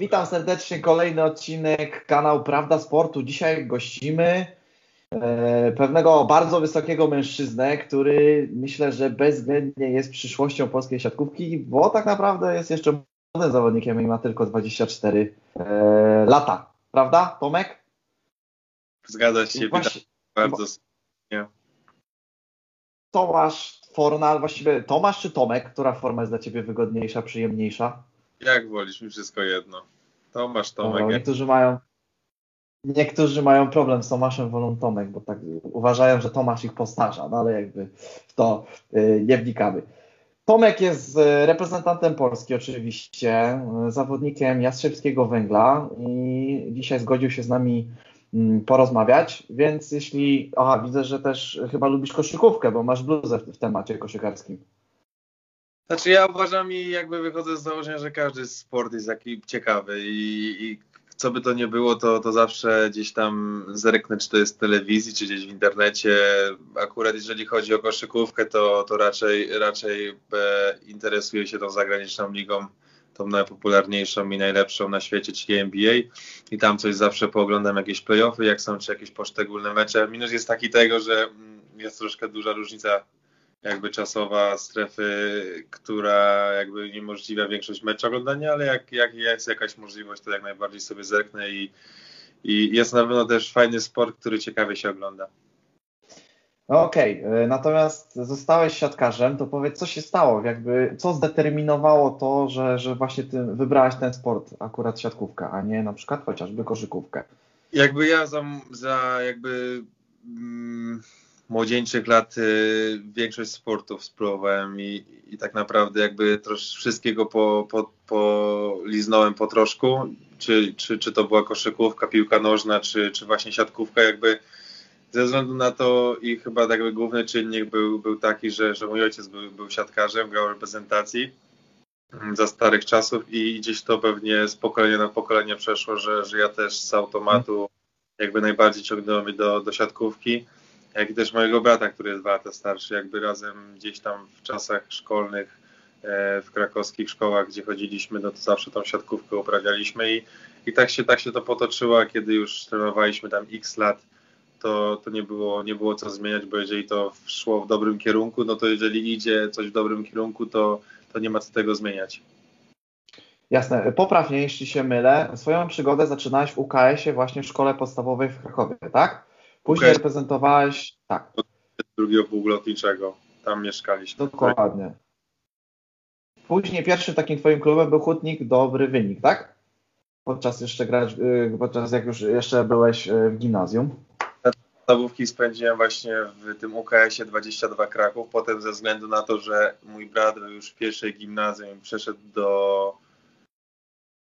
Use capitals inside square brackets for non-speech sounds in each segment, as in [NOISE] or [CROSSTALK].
Witam serdecznie, kolejny odcinek kanał Prawda Sportu. Dzisiaj gościmy e, pewnego bardzo wysokiego mężczyznę, który myślę, że bezwzględnie jest przyszłością polskiej siatkówki, bo tak naprawdę jest jeszcze młodym zawodnikiem i ma tylko 24 e, lata. Prawda, Tomek? Zgadza się, Właśnie, witam bardzo serdecznie. Tomasz Fornal, właściwie Tomasz czy Tomek? Która forma jest dla Ciebie wygodniejsza, przyjemniejsza? Jak wolisz, mi wszystko jedno. Tomasz, Tomek. No, niektórzy mają niektórzy mają problem z Tomaszem, wolą Tomek, bo tak uważają, że Tomasz ich postarza, no ale jakby w to y, nie wnikamy. Tomek jest y, reprezentantem Polski oczywiście, y, zawodnikiem Jastrzębskiego Węgla i dzisiaj zgodził się z nami mm, porozmawiać, więc jeśli, aha, widzę, że też chyba lubisz koszykówkę, bo masz bluzę w, w temacie koszykarskim. Znaczy ja uważam i jakby wychodzę z założenia, że każdy sport jest taki ciekawy i, i co by to nie było, to, to zawsze gdzieś tam zerknę, czy to jest w telewizji, czy gdzieś w internecie. Akurat jeżeli chodzi o koszykówkę, to, to raczej, raczej e, interesuję się tą zagraniczną ligą, tą najpopularniejszą i najlepszą na świecie, czyli NBA i tam coś zawsze pooglądam, jakieś playoffy, jak są, czy jakieś poszczególne mecze. Minus jest taki tego, że mm, jest troszkę duża różnica jakby czasowa strefy, która jakby uniemożliwia większość meczu oglądania, ale jak, jak jest jakaś możliwość, to jak najbardziej sobie zerknę i, i jest na pewno też fajny sport, który ciekawie się ogląda. Okej, okay. natomiast zostałeś siatkarzem, to powiedz, co się stało, jakby, co zdeterminowało to, że, że właśnie ty wybrałeś ten sport, akurat siatkówkę, a nie na przykład chociażby koszykówkę? Jakby ja za, za jakby mm, młodzieńczych lat y, większość sportów spróbowałem i, i tak naprawdę jakby trosz, wszystkiego po, po, poliznąłem po troszku, czy, czy, czy to była koszykówka, piłka nożna, czy, czy właśnie siatkówka, jakby ze względu na to i chyba jakby główny czynnik był, był taki, że, że mój ojciec był, był siatkarzem, grał w reprezentacji za starych czasów i gdzieś to pewnie z pokolenia na pokolenie przeszło, że, że ja też z automatu jakby najbardziej ciągnąłem mnie do, do siatkówki jak i też mojego brata, który jest dwa lata starszy, jakby razem gdzieś tam w czasach szkolnych e, w krakowskich szkołach, gdzie chodziliśmy, no to zawsze tą siatkówkę uprawialiśmy i, i tak, się, tak się to potoczyło, kiedy już trenowaliśmy tam x lat, to, to nie, było, nie było co zmieniać, bo jeżeli to szło w dobrym kierunku, no to jeżeli idzie coś w dobrym kierunku, to, to nie ma co tego zmieniać. Jasne. Poprawnie, jeśli się mylę. Swoją przygodę zaczynałeś w UKS-ie właśnie w szkole podstawowej w Krakowie, tak? Później okay. reprezentowałeś, tak. Drugiego półlotniczego, tam mieszkaliśmy. Dokładnie. Później pierwszym takim twoim klubem był Hutnik Dobry Wynik, tak? Podczas jeszcze grać, y, podczas jak już jeszcze byłeś y, w gimnazjum. Podstawówki spędziłem właśnie w tym UKS-ie 22 Kraków. Potem ze względu na to, że mój brat był już w pierwszej gimnazjum przeszedł do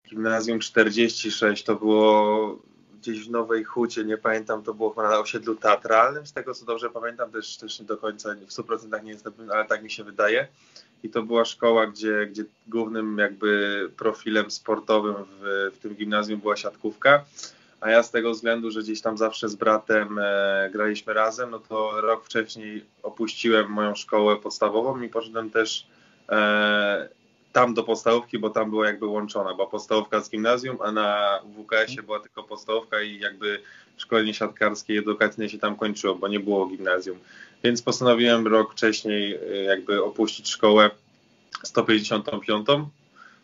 gimnazjum 46, to było gdzieś w Nowej Hucie, nie pamiętam, to było na osiedlu teatralnym, z tego co dobrze pamiętam, też, też nie do końca w 100% nie jestem, ale tak mi się wydaje. I to była szkoła, gdzie, gdzie głównym jakby profilem sportowym w, w tym gimnazjum była siatkówka. A ja z tego względu, że gdzieś tam zawsze z bratem e, graliśmy razem, no to rok wcześniej opuściłem moją szkołę podstawową i poszedłem też e, tam do podstawówki, bo tam była jakby łączona, była podstawówka z gimnazjum, a na WKS-ie była tylko podstawówka i jakby szkolenie siatkarskie i edukacyjne się tam kończyło, bo nie było gimnazjum. Więc postanowiłem rok wcześniej y, jakby opuścić szkołę 155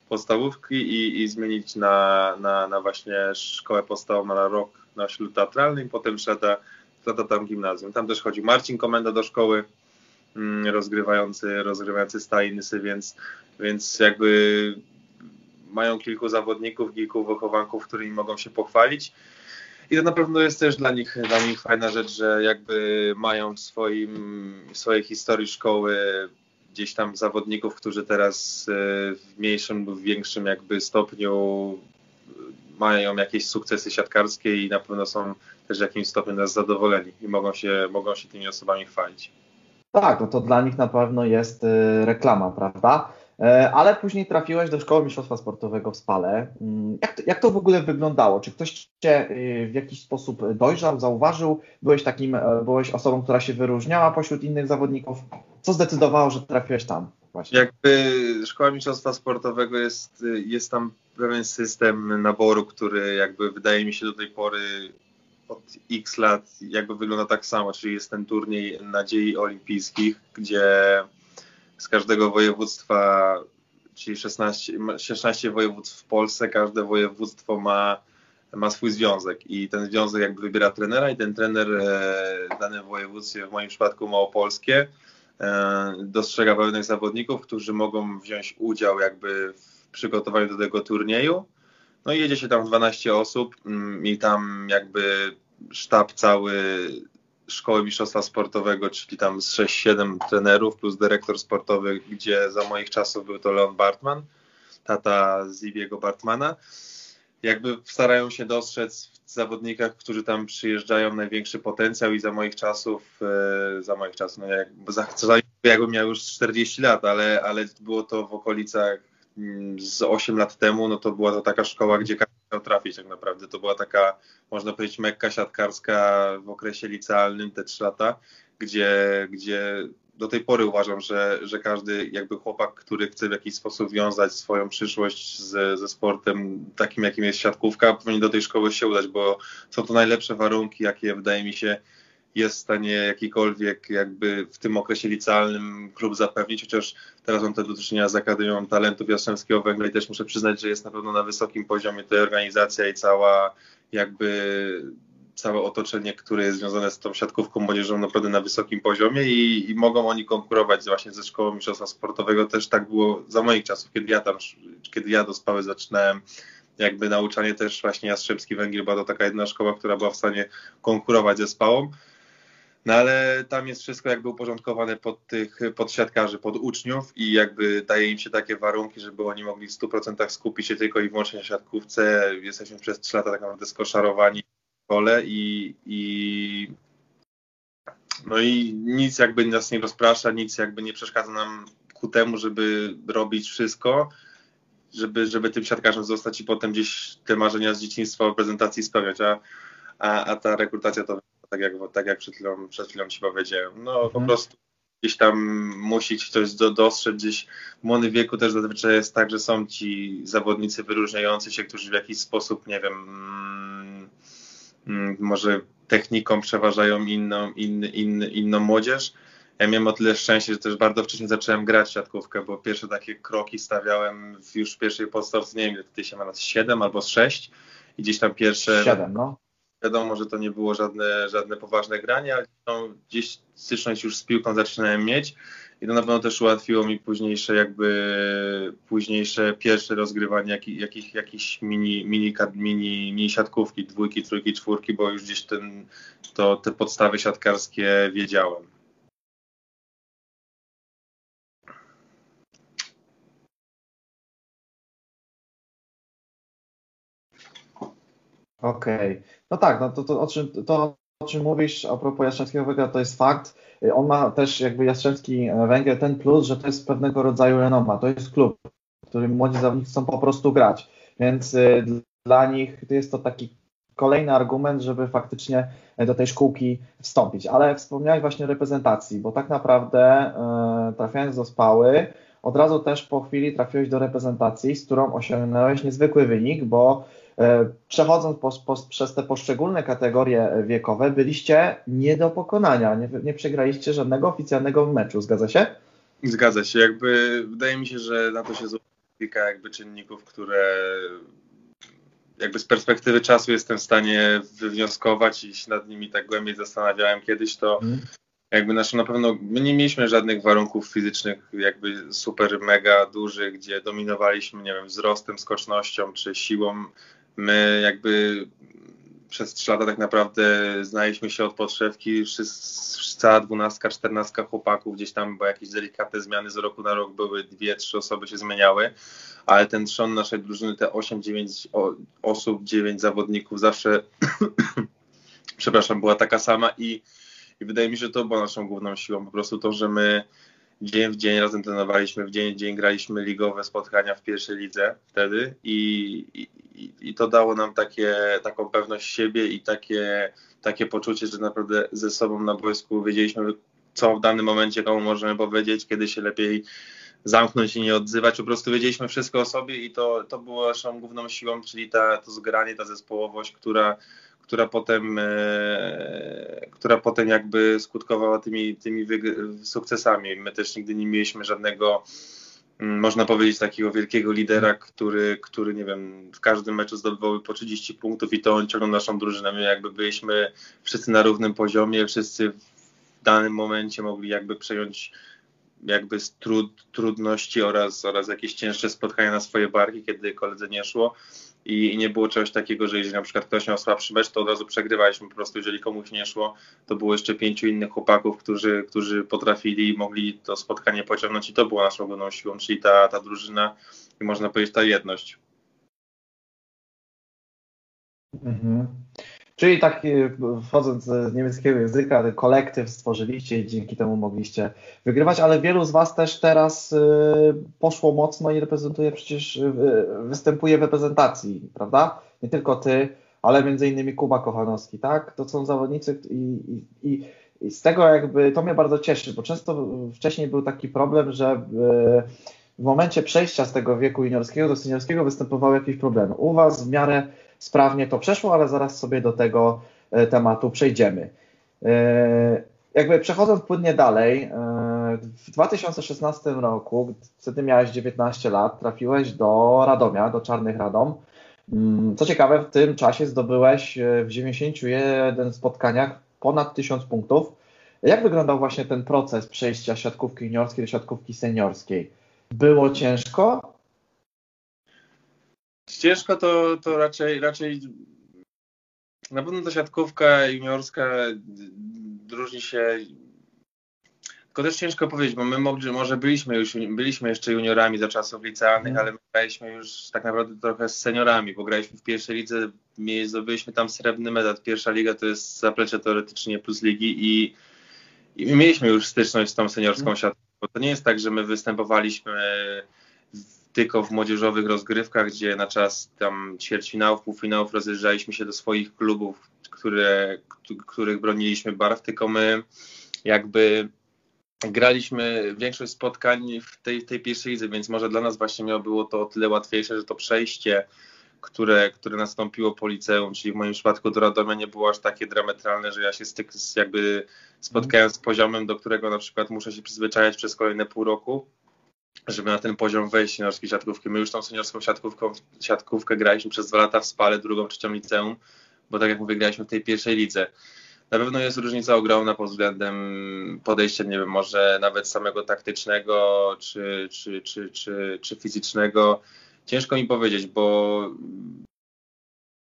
podstawówki i, i zmienić na, na, na właśnie szkołę podstawową na rok na ślub teatralny i potem lata, lata tam gimnazjum. Tam też chodził Marcin Komenda do szkoły, rozgrywający, rozgrywający Stalinsy, więc więc jakby mają kilku zawodników, kilku wychowanków, którymi mogą się pochwalić. I to na pewno jest też dla nich, dla nich fajna rzecz, że jakby mają w, swoim, w swojej historii szkoły gdzieś tam zawodników, którzy teraz e, w mniejszym lub większym jakby stopniu mają jakieś sukcesy siatkarskie i na pewno są też w jakimś stopniu nas zadowoleni i mogą się, mogą się tymi osobami chwalić. Tak, no to dla nich na pewno jest e, reklama, prawda? E, ale później trafiłeś do Szkoły Mistrzostwa Sportowego w Spale. Mm, jak to, jak to w ogóle wyglądało? Czy ktoś Cię y, w jakiś sposób dojrzał, zauważył? Byłeś takim, e, byłeś osobą, która się wyróżniała pośród innych zawodników? Co zdecydowało, że trafiłeś tam? właśnie. Jakby Szkoła Mistrzostwa Sportowego jest, jest tam pewien system naboru, który jakby wydaje mi się do tej pory od x lat jakby wygląda tak samo, czyli jest ten turniej nadziei olimpijskich, gdzie z każdego województwa, czyli 16, 16 województw w Polsce, każde województwo ma, ma swój związek i ten związek jakby wybiera trenera i ten trener e, w danym województwie, w moim przypadku małopolskie, e, dostrzega pewnych zawodników, którzy mogą wziąć udział jakby w przygotowaniu do tego turnieju. No i jedzie się tam 12 osób mm, i tam jakby sztab cały Szkoły Mistrzostwa Sportowego, czyli tam z 6-7 trenerów plus dyrektor sportowy, gdzie za moich czasów był to Leon Bartman, tata Zibiego Bartmana. Jakby starają się dostrzec w zawodnikach, którzy tam przyjeżdżają największy potencjał i za moich czasów, e, za moich czasów, no jak, za, jakbym miał już 40 lat, ale, ale było to w okolicach z 8 lat temu, no to była to taka szkoła, gdzie każdy miał trafić tak naprawdę. To była taka, można powiedzieć, mekka siatkarska w okresie licealnym, te 3 lata, gdzie, gdzie do tej pory uważam, że, że każdy jakby chłopak, który chce w jakiś sposób wiązać swoją przyszłość z, ze sportem takim, jakim jest siatkówka, powinien do tej szkoły się udać, bo są to najlepsze warunki, jakie wydaje mi się jest w stanie jakikolwiek jakby w tym okresie licealnym klub zapewnić, chociaż teraz mam te do czynienia z Akademią Talentu Jastrzębskiego Węgla i też muszę przyznać, że jest na pewno na wysokim poziomie ta organizacja i cała jakby całe otoczenie, które jest związane z tą siatkówką młodzieżą naprawdę na wysokim poziomie i, i, mogą oni konkurować właśnie ze szkołą mistrzostwa sportowego. Też tak było za moich czasów, kiedy ja tam, kiedy ja do Spały zaczynałem jakby nauczanie też właśnie Jastrzębski Węgiel była to taka jedna szkoła, która była w stanie konkurować ze Spałą. No ale tam jest wszystko jakby uporządkowane pod tych, pod siatkarzy, pod uczniów i jakby daje im się takie warunki, żeby oni mogli w 100% skupić się tylko i wyłącznie na siatkówce. Jesteśmy przez 3 lata tak naprawdę skoszarowani w szkole i, i no i nic jakby nas nie rozprasza, nic jakby nie przeszkadza nam ku temu, żeby robić wszystko, żeby, żeby tym siatkarzem zostać i potem gdzieś te marzenia z dzieciństwa w prezentacji spełniać, a, a, a ta rekrutacja to tak jak, tak jak przed, chwilą, przed chwilą ci powiedziałem. No po mhm. prostu gdzieś tam musi ci coś do, dostrzec, gdzieś w młodym wieku też zazwyczaj jest tak, że są ci zawodnicy wyróżniający się, którzy w jakiś sposób, nie wiem, mm, mm, może techniką przeważają inną, inny, inny, inną młodzież. Ja miałem o tyle szczęście, że też bardzo wcześnie zacząłem grać siatkówkę, bo pierwsze takie kroki stawiałem już w pierwszej podstawce, nie wiem, wtedy się ma nas 7 albo 6 i gdzieś tam pierwsze... 7, no. Wiadomo, że to nie było żadne, żadne poważne granie, ale gdzieś styczność już z piłką zaczynałem mieć i to na pewno też ułatwiło mi późniejsze jakby późniejsze pierwsze rozgrywanie jakich, jakich, jakichś mini, mini, mini, mini siatkówki, dwójki, trójki, czwórki, bo już gdzieś ten, to, te podstawy siatkarskie wiedziałem. Okej. Okay. No tak, no to, to, o czym, to o czym mówisz a propos Jastrzębskiego Węgla to jest fakt. On ma też jakby Jastrzębski Węgiel ten plus, że to jest pewnego rodzaju renoma. To jest klub, w którym młodzi zawodnicy chcą po prostu grać. Więc y, dla nich jest to taki kolejny argument, żeby faktycznie do tej szkółki wstąpić. Ale wspomniałeś właśnie o reprezentacji, bo tak naprawdę y, trafiając do Spały, od razu też po chwili trafiłeś do reprezentacji, z którą osiągnąłeś niezwykły wynik, bo E, przechodząc po, po, przez te poszczególne kategorie wiekowe, byliście nie do pokonania, nie, nie przegraliście żadnego oficjalnego meczu, zgadza się? Zgadza się, jakby wydaje mi się, że na to się złoży kilka jakby czynników, które jakby z perspektywy czasu jestem w stanie wywnioskować i się nad nimi tak głębiej zastanawiałem kiedyś, to hmm. jakby naszą na pewno, my nie mieliśmy żadnych warunków fizycznych jakby super mega dużych, gdzie dominowaliśmy, nie wiem, wzrostem, skocznością czy siłą My jakby przez trzy lata tak naprawdę znaliśmy się od podszewki, cała dwunastka, czternastka chłopaków, gdzieś tam bo jakieś delikatne zmiany z roku na rok były, dwie, trzy osoby się zmieniały, ale ten trzon naszej drużyny, te 8-9 osób, 9 zawodników zawsze, [CLEARS THROAT] przepraszam, była taka sama i, i wydaje mi się, że to była naszą główną siłą, po prostu to, że my dzień w dzień razem trenowaliśmy, w dzień w dzień graliśmy ligowe spotkania w pierwszej lidze wtedy i, i to dało nam takie, taką pewność siebie i takie, takie poczucie, że naprawdę ze sobą na boisku wiedzieliśmy, co w danym momencie komu możemy powiedzieć, kiedy się lepiej zamknąć i nie odzywać. Po prostu wiedzieliśmy wszystko o sobie i to, to było naszą główną siłą, czyli ta, to zgranie, ta zespołowość, która, która potem, e, która potem jakby skutkowała tymi, tymi sukcesami. My też nigdy nie mieliśmy żadnego można powiedzieć takiego wielkiego lidera, który, który nie wiem, w każdym meczu zdobywał po 30 punktów i to on ciągnął naszą drużynę. My jakby byliśmy wszyscy na równym poziomie, wszyscy w danym momencie mogli jakby przejąć jakby trud, trudności oraz, oraz jakieś cięższe spotkania na swoje barki, kiedy koledze nie szło. I, nie było czegoś takiego, że jeżeli na przykład ktoś miał słabszy mecz, to od razu przegrywaliśmy. Po prostu jeżeli komuś nie szło, to było jeszcze pięciu innych chłopaków, którzy, którzy potrafili i mogli to spotkanie pociągnąć i to była naszą główną siłą, czyli ta, ta drużyna i można powiedzieć ta jedność. Mhm. Czyli tak wchodząc z niemieckiego języka, kolektyw stworzyliście i dzięki temu mogliście wygrywać, ale wielu z Was też teraz y, poszło mocno i reprezentuje przecież, y, występuje w reprezentacji, prawda? Nie tylko Ty, ale między innymi Kuba Kochanowski, tak? To są zawodnicy i, i, i z tego jakby to mnie bardzo cieszy, bo często wcześniej był taki problem, że w momencie przejścia z tego wieku juniorskiego do seniorskiego występowały jakieś problemy. U Was w miarę sprawnie to przeszło, ale zaraz sobie do tego e, tematu przejdziemy. E, jakby przechodząc płynnie dalej, e, w 2016 roku, wtedy miałeś 19 lat, trafiłeś do Radomia, do Czarnych Radom. Mm, co ciekawe, w tym czasie zdobyłeś w 91 spotkaniach ponad 1000 punktów. Jak wyglądał właśnie ten proces przejścia siatkówki juniorskiej do siatkówki seniorskiej? Było ciężko? Ciężko to, to raczej, raczej na pewno ta siatkówka juniorska różni się tylko też ciężko powiedzieć, bo my może byliśmy już byliśmy jeszcze juniorami za czasów licealnych, mm. ale my graliśmy już tak naprawdę trochę z seniorami, bo graliśmy w pierwszej lidze, zdobyliśmy tam srebrny medal. Pierwsza liga to jest zaplecze teoretycznie plus ligi i, i mieliśmy już styczność z tą seniorską mm. siatką. Bo to nie jest tak, że my występowaliśmy tylko w młodzieżowych rozgrywkach, gdzie na czas tam ćwierćfinałów, półfinałów rozjeżdżaliśmy się do swoich klubów, które, których broniliśmy barw, tylko my jakby graliśmy większość spotkań w tej, tej pierwszej lidze, więc może dla nas właśnie miało było to o tyle łatwiejsze, że to przejście, które, które nastąpiło po liceum, czyli w moim przypadku do Radomia nie było aż takie drametralne, że ja się styk, jakby spotkałem z poziomem, do którego na przykład muszę się przyzwyczajać przez kolejne pół roku, żeby na ten poziom wejść seniorskiej siatkówki. My już tą seniorską siatkówką, siatkówkę graliśmy przez dwa lata w Spale, drugą, trzecią liceum, bo tak jak mówię, graliśmy w tej pierwszej lidze. Na pewno jest różnica ogromna pod względem podejścia, nie wiem, może nawet samego taktycznego czy, czy, czy, czy, czy fizycznego. Ciężko mi powiedzieć, bo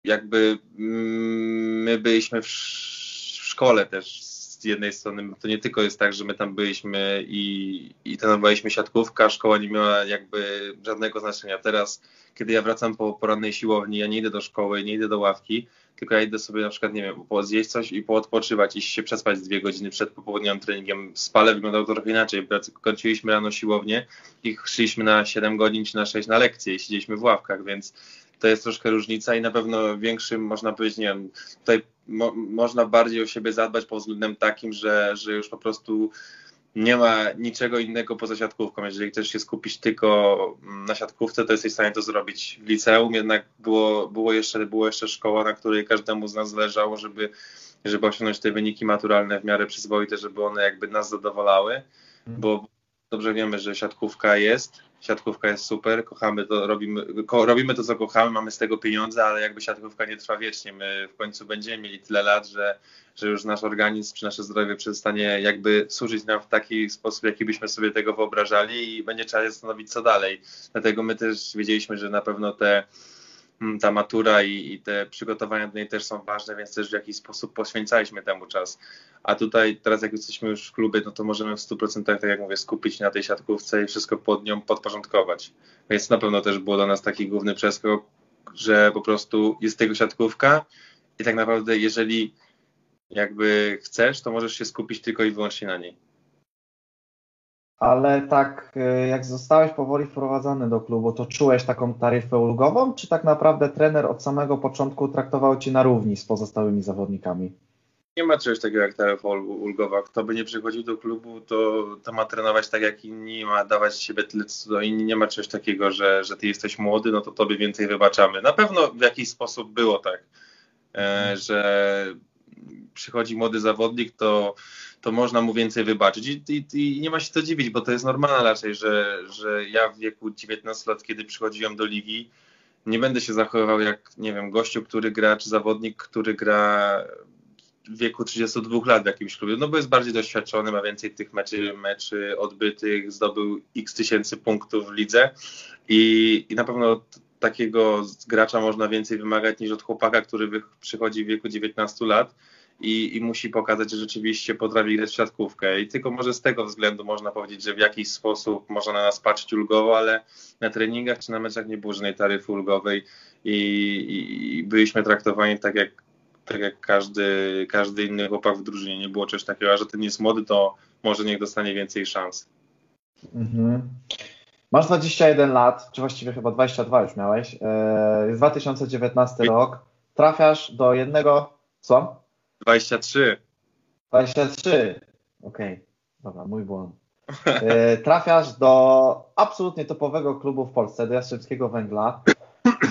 jakby my byliśmy w szkole też z jednej strony to nie tylko jest tak, że my tam byliśmy i, i trenowaliśmy siatkówka, szkoła nie miała jakby żadnego znaczenia. Teraz, kiedy ja wracam po porannej siłowni, ja nie idę do szkoły, nie idę do ławki, tylko ja idę sobie na przykład, nie wiem, zjeść coś i poodpoczywać i się przespać dwie godziny przed popołudniowym treningiem. Spale wyglądało trochę inaczej. Kończyliśmy rano siłownię i szliśmy na 7 godzin czy na 6 na lekcje i siedzieliśmy w ławkach, więc to jest troszkę różnica i na pewno większym, można powiedzieć, nie wiem, tutaj mo można bardziej o siebie zadbać pod względem takim, że, że już po prostu nie ma niczego innego poza siatkówką. Jeżeli chcesz się skupić tylko na siatkówce, to jesteś w stanie to zrobić. W liceum jednak było, było, jeszcze, było jeszcze szkoła, na której każdemu z nas zależało, żeby, żeby osiągnąć te wyniki maturalne w miarę przyzwoite, żeby one jakby nas zadowalały, bo dobrze wiemy, że siatkówka jest, siatkówka jest super, kochamy to, robimy, ko, robimy to, co kochamy, mamy z tego pieniądze, ale jakby siatkówka nie trwa wiecznie. My w końcu będziemy mieli tyle lat, że, że już nasz organizm czy nasze zdrowie przestanie jakby służyć nam w taki sposób, jaki byśmy sobie tego wyobrażali i będzie trzeba się zastanowić, co dalej. Dlatego my też wiedzieliśmy, że na pewno te ta matura i, i, te przygotowania do niej też są ważne, więc też w jakiś sposób poświęcaliśmy temu czas. A tutaj teraz jak jesteśmy już w klubie, no to możemy w 100% tak jak mówię skupić na tej siatkówce i wszystko pod nią podporządkować. Więc na pewno też było dla nas taki główny przeskok, że po prostu jest tego siatkówka i tak naprawdę jeżeli jakby chcesz, to możesz się skupić tylko i wyłącznie na niej ale tak e, jak zostałeś powoli wprowadzany do klubu, to czułeś taką taryfę ulgową, czy tak naprawdę trener od samego początku traktował cię na równi z pozostałymi zawodnikami? Nie ma czegoś takiego jak taryfa ulgowa. Kto by nie przychodził do klubu, to, to ma trenować tak jak inni, ma dawać siebie tyle co inni. Nie ma czegoś takiego, że, że ty jesteś młody, no to tobie więcej wybaczamy. Na pewno w jakiś sposób było tak, e, że przychodzi młody zawodnik, to, to można mu więcej wybaczyć. I, i, I, nie ma się co dziwić, bo to jest normalne raczej, że, że ja w wieku 19 lat, kiedy przychodziłem do ligi, nie będę się zachowywał jak, nie wiem, gościu, który gra, czy zawodnik, który gra w wieku 32 lat w jakimś klubie, no bo jest bardziej doświadczony, ma więcej tych meczy, meczy odbytych, zdobył x tysięcy punktów w lidze. I, i na pewno takiego gracza można więcej wymagać niż od chłopaka, który przychodzi w wieku 19 lat i, i musi pokazać, że rzeczywiście potrafi grać w siatkówkę. I tylko może z tego względu można powiedzieć, że w jakiś sposób można na nas patrzeć ulgowo, ale na treningach czy na meczach nie było żadnej taryfy ulgowej i, i, i byliśmy traktowani tak jak, tak jak każdy, każdy inny chłopak w drużynie. Nie było czegoś takiego, a że ten jest młody, to może niech dostanie więcej szans. Mhm. Masz 21 lat, czy właściwie chyba 22 już miałeś. Jest 2019 rok. Trafiasz do jednego. Co? 23. 23. Okej, okay. dobra, mój błąd. E, [LAUGHS] trafiasz do absolutnie topowego klubu w Polsce, do Jastrzębskiego Węgla.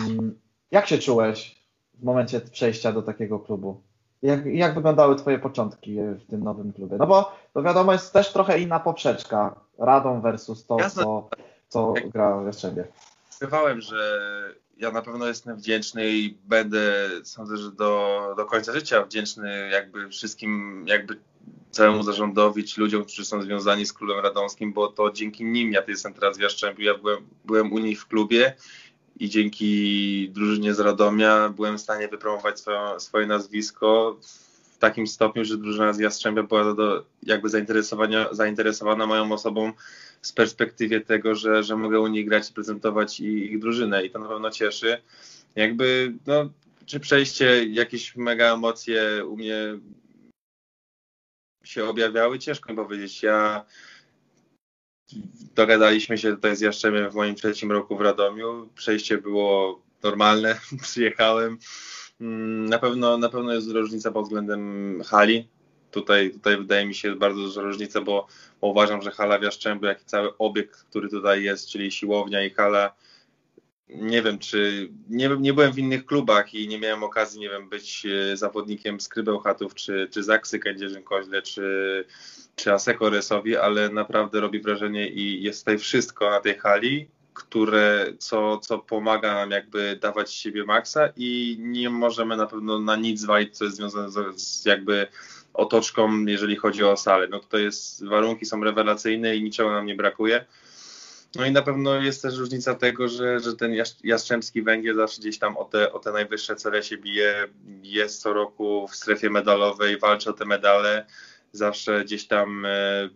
Mm, jak się czułeś w momencie przejścia do takiego klubu? Jak, jak wyglądały Twoje początki w tym nowym klubie? No bo to wiadomo, jest też trochę inna poprzeczka. Radą versus to, co, co gra w Jastrzębie. Bywałem, że ja na pewno jestem wdzięczny i będę, sądzę, że do, do końca życia wdzięczny jakby wszystkim, jakby całemu zarządowi, ludziom, którzy są związani z klubem radomskim, bo to dzięki nim ja jestem teraz w Jastrzębiu. Ja byłem, byłem u nich w klubie i dzięki drużynie z Radomia byłem w stanie wypromować swoje, swoje nazwisko w takim stopniu, że drużyna z Jastrzębia była do, jakby zainteresowana moją osobą z perspektywie tego, że, że mogę u nich grać i prezentować ich drużynę i to na pewno cieszy. Jakby, no, czy przejście, jakieś mega emocje u mnie się objawiały, ciężko mi powiedzieć. Ja dogadaliśmy się tutaj z Jaszczemiem w moim trzecim roku w Radomiu. Przejście było normalne, [LAUGHS] przyjechałem. Mm, na pewno, na pewno jest różnica pod względem hali. Tutaj, tutaj wydaje mi się bardzo duża różnica, bo, uważam, że hala w jak i cały obiekt, który tutaj jest, czyli siłownia i hala, nie wiem, czy nie, nie byłem w innych klubach i nie miałem okazji, nie wiem, być e, zawodnikiem Skrybeł Chatów, czy, czy Zaksy Kędzierzyn Koźle, czy, czy Aseko ale naprawdę robi wrażenie i jest tutaj wszystko na tej hali, które, co, co pomaga nam jakby dawać siebie maksa i nie możemy na pewno na nic zwalić, co jest związane z jakby otoczką, jeżeli chodzi o salę. No to jest, warunki są rewelacyjne i niczego nam nie brakuje. No i na pewno jest też różnica tego, że, że ten Jastrzębski Węgiel zawsze gdzieś tam o te, o te najwyższe cele się bije, jest co roku w strefie medalowej, walczy o te medale, zawsze gdzieś tam e,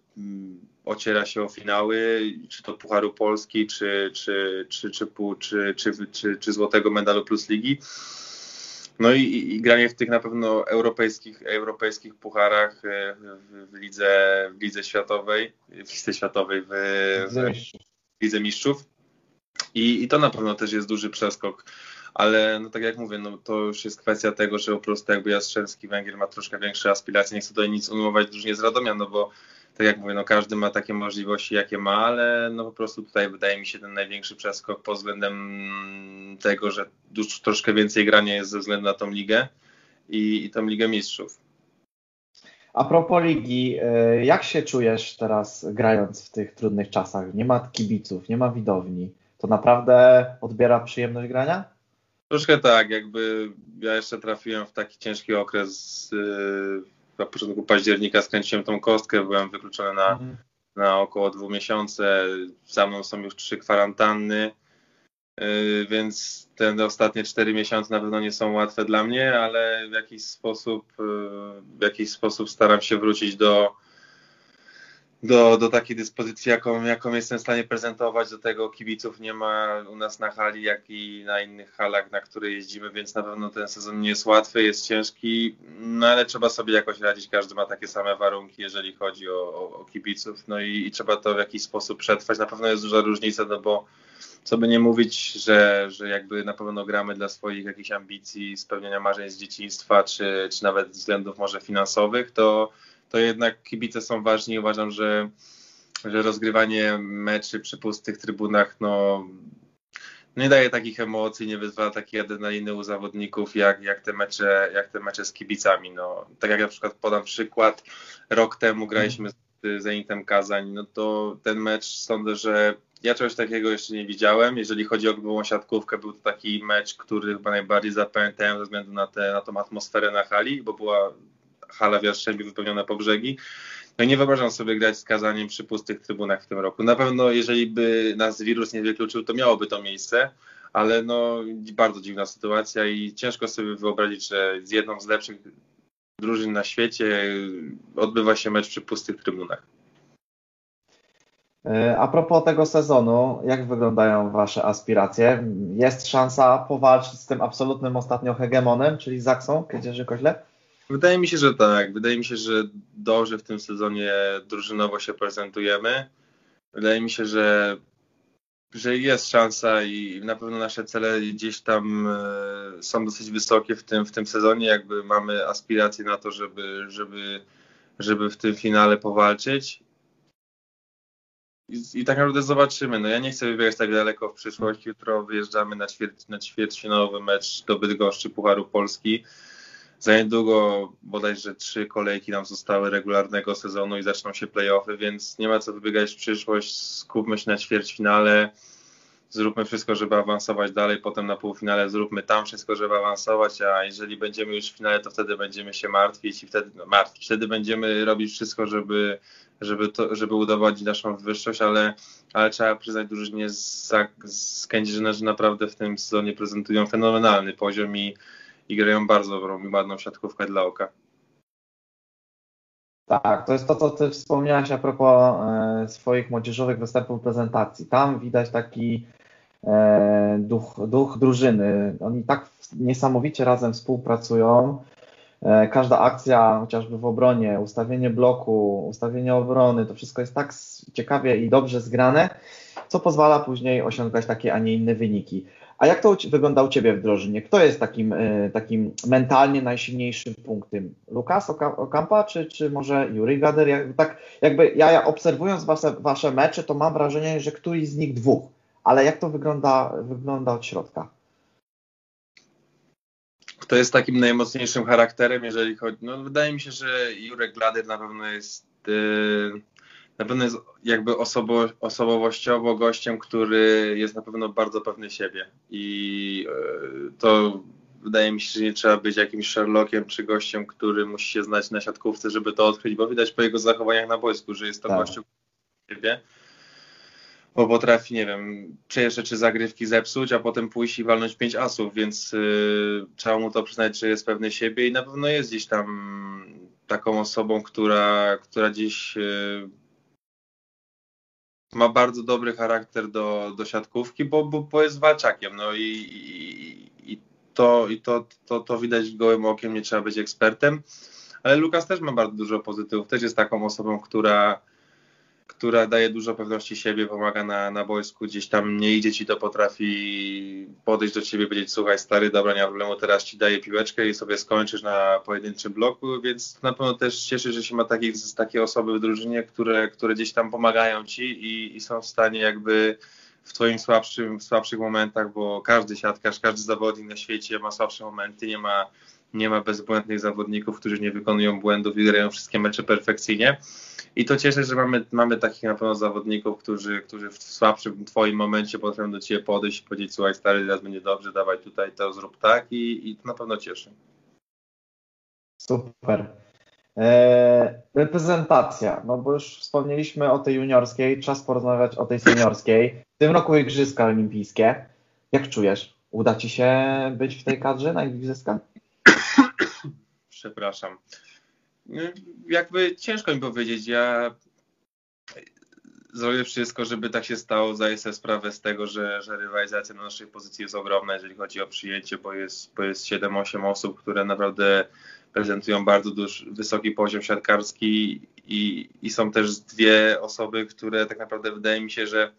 ociera się o finały, czy to Pucharu Polski, czy, czy, czy, czy, czy, czy, czy, czy Złotego Medalu Plus Ligi. No i, i, granie w tych na pewno europejskich, europejskich pucharach e, w, w, lidze, w lidze światowej, w lidze światowej, w, w, lidze mistrzów. I, I to na pewno też jest duży przeskok. Ale no tak jak mówię, no to już jest kwestia tego, że po prostu jakby Jastrzębski Węgier ma troszkę większe aspiracje, nie chcę tutaj nic ujmować drużynie z Radomia, no bo tak jak mówię, no każdy ma takie możliwości, jakie ma, ale no po prostu tutaj wydaje mi się ten największy przeskok pod względem tego, że już troszkę więcej grania jest ze względu na tą ligę i, i tą Ligę Mistrzów. A propos ligi, e, jak się czujesz teraz grając w tych trudnych czasach? Nie ma kibiców, nie ma widowni. To naprawdę odbiera przyjemność grania? Troszkę tak, jakby ja jeszcze trafiłem w taki ciężki okres na początku października skręciłem tą kostkę, byłem wykluczony na, mhm. na około dwóch miesięcy. Za mną są już trzy kwarantanny, yy, więc te ostatnie cztery miesiące na pewno nie są łatwe dla mnie, ale w jakiś sposób, yy, w jakiś sposób staram się wrócić do, do, do takiej dyspozycji, jaką, jaką jestem w stanie prezentować. Do tego kibiców nie ma u nas na hali, jak i na innych halach, na które jeździmy, więc na pewno ten sezon nie jest łatwy, jest ciężki, no ale trzeba sobie jakoś radzić. Każdy ma takie same warunki, jeżeli chodzi o, o, o kibiców, no i, i, trzeba to w jakiś sposób przetrwać. Na pewno jest duża różnica, no bo co by nie mówić, że, że jakby na pewno gramy dla swoich jakichś ambicji, spełniania marzeń z dzieciństwa, czy, czy nawet względów może finansowych, to, to jednak kibice są ważni. Uważam, że, że rozgrywanie meczy przy pustych trybunach no, nie daje takich emocji, nie wyzwala takiej adrenaliny u zawodników, jak, jak, te mecze, jak te mecze z kibicami. No, tak jak na przykład podam przykład, rok temu graliśmy z Zenitem Kazań, no to ten mecz sądzę, że ja czegoś takiego jeszcze nie widziałem. Jeżeli chodzi o grubą siatkówkę, był to taki mecz, który chyba najbardziej zapamiętałem ze względu na, te, na tą atmosferę na hali, bo była hala w Jastrzębiu wypełniona po brzegi. No nie wyobrażam sobie grać z Kazaniem przy pustych trybunach w tym roku. Na pewno, jeżeli by nas wirus nie wykluczył, to miałoby to miejsce, ale no bardzo dziwna sytuacja i ciężko sobie wyobrazić, że z jedną z lepszych drużyn na świecie odbywa się mecz przy pustych trybunach. E, a propos tego sezonu, jak wyglądają Wasze aspiracje? Jest szansa powalczyć z tym absolutnym ostatnio hegemonem, czyli Zaksą Kędzierzy-Koźle? Wydaje mi się, że tak. Wydaje mi się, że dobrze w tym sezonie drużynowo się prezentujemy. Wydaje mi się, że, że jest szansa i na pewno nasze cele gdzieś tam e, są dosyć wysokie w tym, w tym sezonie. Jakby mamy aspiracje na to, żeby, żeby, żeby w tym finale powalczyć. I, I, tak naprawdę zobaczymy. No ja nie chcę wybiegać tak daleko w przyszłość. Jutro wyjeżdżamy na, ćwierć, na ćwierćfinałowy mecz do Bydgoszczy Pucharu Polski. Za niedługo bodajże trzy kolejki nam zostały regularnego sezonu i zaczną się playoffy, więc nie ma co wybiegać w przyszłość. Skupmy się na ćwierćfinale. Zróbmy wszystko, żeby awansować dalej, potem na półfinale zróbmy tam wszystko, żeby awansować, a jeżeli będziemy już w finale, to wtedy będziemy się martwić i wtedy no, martwić. Wtedy będziemy robić wszystko, żeby, żeby, to, żeby udowodnić naszą wyższość, ale, ale trzeba przyznać drużynie z, z Kędzierzyna, że naprawdę w tym sezonie prezentują fenomenalny poziom i i grają bardzo dobrą i ładną siatkówkę dla oka. Tak, to jest to, co ty wspomniałeś a propos e, swoich młodzieżowych występów prezentacji. Tam widać taki e, duch, duch drużyny. Oni tak niesamowicie razem współpracują. E, każda akcja, chociażby w obronie, ustawienie bloku, ustawienie obrony, to wszystko jest tak ciekawie i dobrze zgrane, co pozwala później osiągać takie, a nie inne wyniki. A jak to wygląda u Ciebie w drużynie? Kto jest takim, e, takim mentalnie najsilniejszym punktem? Lukas Okampa, czy, czy może Juri Gader? Jak, tak jakby ja obserwując wasze, wasze mecze, to mam wrażenie, że któryś z nich dwóch. Ale jak to wygląda, wygląda od środka? Kto jest takim najmocniejszym charakterem, jeżeli chodzi. No, wydaje mi się, że Jurek Gladyr na pewno jest. Yy na pewno jest jakby osobo, osobowościowo gościem, który jest na pewno bardzo pewny siebie i e, to wydaje mi się, że nie trzeba być jakimś Sherlockiem czy gościem, który musi się znać na siatkówce, żeby to odkryć, bo widać po jego zachowaniach na boisku, że jest to tak. gościu siebie bo potrafi, nie wiem, czyjeś czy zagrywki zepsuć, a potem pójść i walnąć pięć asów, więc y, trzeba mu to przyznać, że jest pewny siebie i na pewno jest gdzieś tam taką osobą, która, która gdzieś y, ma bardzo dobry charakter do, do siatkówki, bo, bo, bo jest walczakiem. No i, i, i, to, i to, to, to widać gołym okiem, nie trzeba być ekspertem. Ale Lukas też ma bardzo dużo pozytywów. Też jest taką osobą, która która daje dużo pewności siebie, pomaga na, na boisku, gdzieś tam nie idzie ci, to potrafi podejść do ciebie, powiedzieć, słuchaj stary, dobra, nie ma problemu, teraz ci daję piłeczkę i sobie skończysz na pojedynczym bloku, więc na pewno też cieszę, że się ma takich, takie osoby w drużynie, które, które gdzieś tam pomagają ci i, i są w stanie jakby w twoim słabszym, w słabszych momentach, bo każdy siatkarz, każdy zawodnik na świecie ma słabsze momenty, nie ma, nie ma bezbłędnych zawodników, którzy nie wykonują błędów i grają wszystkie mecze perfekcyjnie i to cieszę, że mamy, mamy takich na pewno zawodników, którzy, którzy w słabszym twoim momencie potrafią do ciebie podejść i powiedzieć, słuchaj stary, teraz będzie dobrze, dawaj tutaj to zrób tak i, i to na pewno cieszy. Super. Eee, reprezentacja, no bo już wspomnieliśmy o tej juniorskiej, czas porozmawiać o tej seniorskiej. W tym roku Igrzyska Olimpijskie. Jak czujesz? Uda Ci się być w tej kadrze na Igrzyskach? [COUGHS] Przepraszam jakby ciężko mi powiedzieć. Ja zrobię wszystko, żeby tak się stało. Zdaję sobie sprawę z tego, że, że rywalizacja na naszej pozycji jest ogromna, jeżeli chodzi o przyjęcie, bo jest, bo jest 7-8 osób, które naprawdę prezentują bardzo duży, wysoki poziom siatkarski i, i są też dwie osoby, które tak naprawdę wydaje mi się, że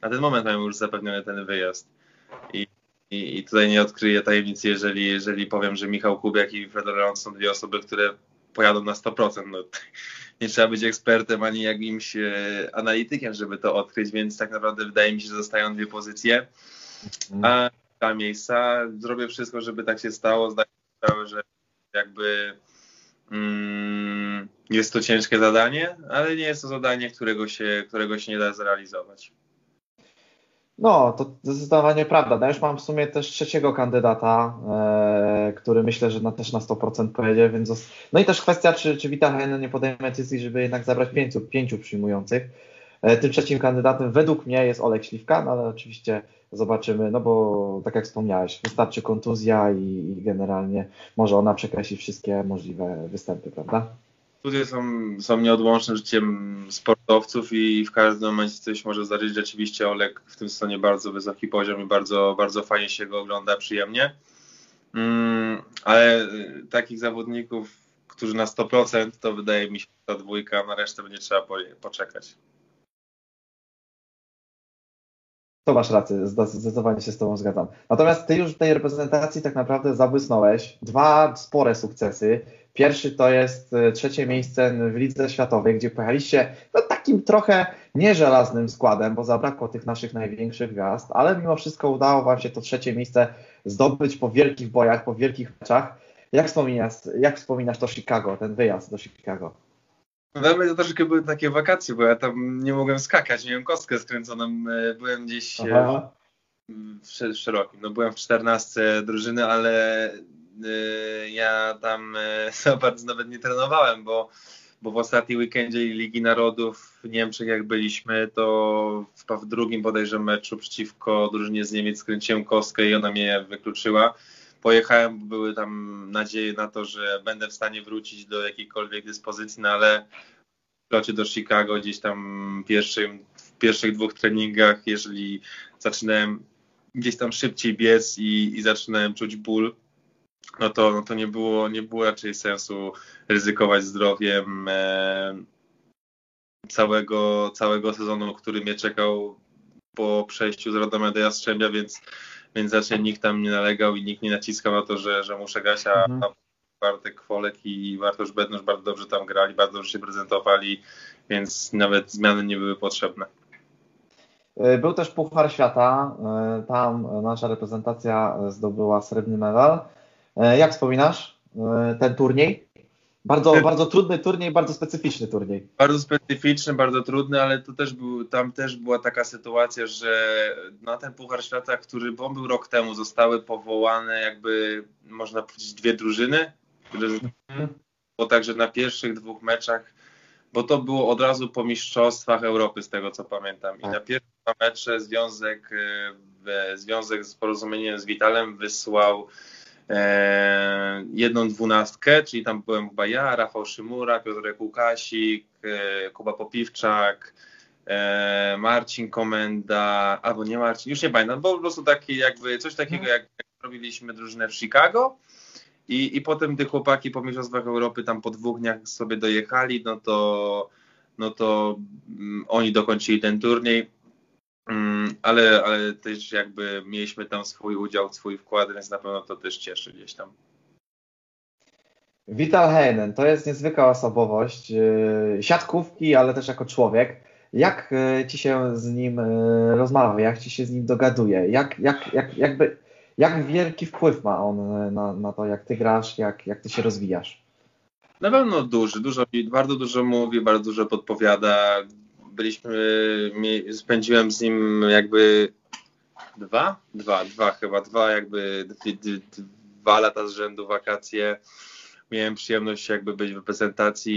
na ten moment mają już zapewniony ten wyjazd. I, i, i tutaj nie odkryję tajemnicy, jeżeli, jeżeli powiem, że Michał Kubiak i Fredor Leon są dwie osoby, które pojadą na 100%. No, [LAUGHS] nie trzeba być ekspertem ani jakimś e, analitykiem, żeby to odkryć, więc tak naprawdę wydaje mi się, że zostają dwie pozycje. Mhm. A dwa miejsca. Zrobię wszystko, żeby tak się stało. Zdaję sobie sprawę, że jakby mm, jest to ciężkie zadanie, ale nie jest to zadanie, którego się, którego się nie da zrealizować. No, to zdecydowanie prawda. No już mam w sumie też trzeciego kandydata, e, który myślę, że na, też na 100% pojedzie, więc... No i też kwestia, czy, czy Vital Heinen nie podejmie decyzji, żeby jednak zabrać pięciu, pięciu przyjmujących. E, tym trzecim kandydatem według mnie jest Olek Śliwka, no ale oczywiście zobaczymy, no bo tak jak wspomniałeś, wystarczy kontuzja i, i generalnie może ona przekreślić wszystkie możliwe występy, prawda? Studia są, są nieodłącznym życiem sportowców i w każdym momencie coś może zdarzyć. Rzeczywiście Olek w tym sezonie bardzo wysoki poziom i bardzo, bardzo fajnie się go ogląda, przyjemnie. Mm, ale takich zawodników, którzy na 100% to wydaje mi się ta dwójka, na resztę będzie trzeba poczekać. To masz rację, zdecydowanie się z Tobą zgadzam. Natomiast Ty już w tej reprezentacji tak naprawdę zabłysnąłeś. Dwa spore sukcesy. Pierwszy to jest e, trzecie miejsce w Lidze Światowej, gdzie pojechaliście no, takim trochę nieżelaznym składem, bo zabrakło tych naszych największych gwiazd, ale mimo wszystko udało Wam się to trzecie miejsce zdobyć po wielkich bojach, po wielkich meczach. Jak wspominasz, jak wspominasz to Chicago, ten wyjazd do Chicago? Dla mnie to troszkę były takie wakacje, bo ja tam nie mogłem skakać, miałem kostkę skręconą, e, byłem gdzieś e, Aha. w, szerokim. No byłem w 14 drużyny, ale y, ja tam [LAUGHS] za bardzo nawet nie trenowałem, bo, bo w ostatnim weekendzie Ligi Narodów w Niemczech jak byliśmy, to w, w drugim bodajże meczu przeciwko drużynie z Niemiec skręciłem kostkę i ona mnie wykluczyła pojechałem, bo były tam nadzieje na to, że będę w stanie wrócić do jakiejkolwiek dyspozycji, no ale w locie do Chicago gdzieś tam pierwszym, w pierwszych dwóch treningach, jeżeli zaczynałem gdzieś tam szybciej biec i, i zaczynałem czuć ból, no to, no to nie, było, nie było raczej sensu ryzykować zdrowiem e, całego, całego sezonu, który mnie czekał po przejściu z Radomia do Jastrzębia, więc więc raczej nikt tam nie nalegał i nikt nie naciskał na to, że, że muszę grać, a mhm. Bartek Kwolek i Bartosz Bednosz bardzo dobrze tam grali, bardzo dobrze się prezentowali, więc nawet zmiany nie były potrzebne. E, był też Puchar Świata, e, tam nasza reprezentacja zdobyła srebrny medal. E, jak wspominasz ten turniej? Bardzo, bardzo trudny turniej, bardzo specyficzny turniej. Bardzo specyficzny, bardzo trudny, ale to też był, tam też była taka sytuacja, że na ten Puchar Świata, który bo był rok temu, zostały powołane jakby, można powiedzieć, dwie drużyny, które mhm. było także na pierwszych dwóch meczach, bo to było od razu po Mistrzostwach Europy, z tego co pamiętam. I tak. na pierwsze dwa mecze związek, e, związek z porozumieniem z Witalem wysłał jedną dwunastkę, czyli tam byłem chyba ja, Rafał Szymura, Piotrek Łukasik, e, Kuba Popiwczak, e, Marcin Komenda, albo nie Marcin, już nie pamiętam, bo po prostu taki jakby coś takiego mhm. jak, robiliśmy drużynę w Chicago i, i potem gdy chłopaki po Mistrzostwach Europy tam po dwóch dniach sobie dojechali, no to no to mm, oni dokończyli ten turniej. Mm, ale, ale też jakby mieliśmy tam swój udział, swój wkład, więc na pewno to też cieszy gdzieś tam. Vital Heinen to jest niezwykła osobowość, yy, siatkówki, ale też jako człowiek. Jak yy, ci się z nim yy, rozmawia, jak ci się z nim dogaduje, jak, jak, jak, jakby, jak wielki wpływ ma on na, na to, jak ty grasz, jak, jak ty się rozwijasz? Na pewno duży, dużo, bardzo dużo mówi, bardzo dużo podpowiada, byliśmy, spędziłem z nim jakby dwa, dwa, dwa chyba, dwa jakby dwa lata z rzędu wakacje. Miałem przyjemność jakby być w reprezentacji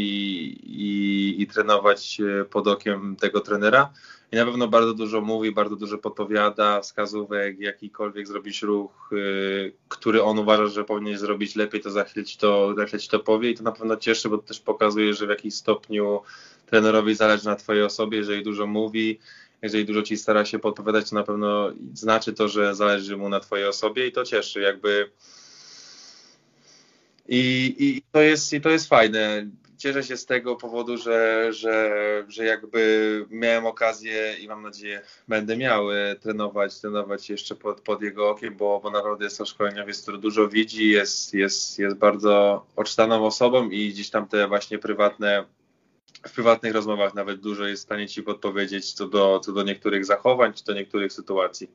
i, i, trenować pod okiem tego trenera. I na pewno bardzo dużo mówi, bardzo dużo podpowiada, wskazówek, jakikolwiek zrobić ruch, y, który on uważa, że powinien zrobić lepiej, to za chwilę ci to, za chwilę to powie i to na pewno cieszy, bo to też pokazuje, że w jakiś stopniu trenerowi zależy na twojej osobie, jeżeli dużo mówi, jeżeli dużo ci stara się podpowiadać, to na pewno znaczy to, że zależy mu na twojej osobie i to cieszy, jakby i, i to, jest, i to jest fajne. cieszę się z tego powodu, że, że, że jakby miałem okazję i mam nadzieję będę miał e, trenować, trenować jeszcze pod, pod jego okiem, bo, bo naprawdę jest to szkoleniowiec, który dużo widzi, jest, jest, jest bardzo odczytaną osobą i gdzieś tam te właśnie prywatne w prywatnych rozmowach nawet dużo jest w stanie ci podpowiedzieć co do, co do niektórych zachowań, czy do niektórych sytuacji.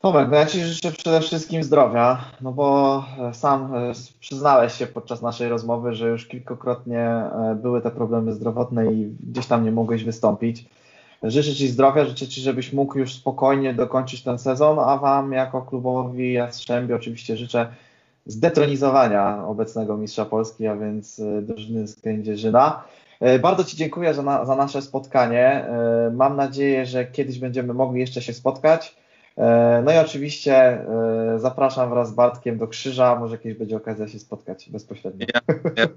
Tomek, no ja Ci życzę przede wszystkim zdrowia, no bo sam e, przyznałeś się podczas naszej rozmowy, że już kilkukrotnie e, były te problemy zdrowotne i gdzieś tam nie mogłeś wystąpić. Życzę Ci zdrowia, życzę Ci, żebyś mógł już spokojnie dokończyć ten sezon, a Wam jako klubowi Jastrzębie oczywiście życzę zdetronizowania obecnego mistrza Polski, a więc e, drużyny z Kędzierzyna. Bardzo Ci dziękuję za, na, za nasze spotkanie. Mam nadzieję, że kiedyś będziemy mogli jeszcze się spotkać. E, no i oczywiście e, zapraszam wraz z Bartkiem do Krzyża, może kiedyś będzie okazja się spotkać bezpośrednio. Ja, ja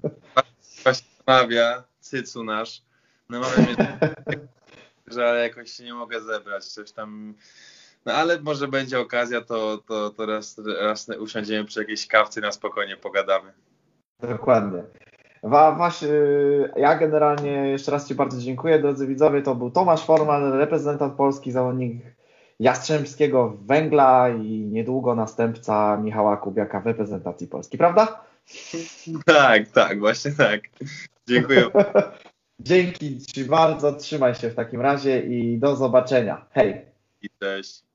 właśnie namawia, cycu nasz, namawia [LAUGHS] mnie, że ale jakoś się nie mogę zebrać, coś tam, no ale może będzie okazja, to, to, to raz, raz usiądziemy przy jakiejś kawce na spokojnie pogadamy. Dokładnie. Właśnie, ja generalnie jeszcze raz Ci bardzo dziękuję, drodzy widzowie. To był Tomasz Forman, reprezentant Polski, zawodnik Jastrzębskiego Węgla i niedługo następca Michała Kubiaka w reprezentacji Polski, prawda? [LAUGHS] Tak, tak, właśnie tak. Dziękuję. [LAUGHS] Dzięki Ci bardzo, trzymaj się w takim razie i do zobaczenia. Hej. I cześć.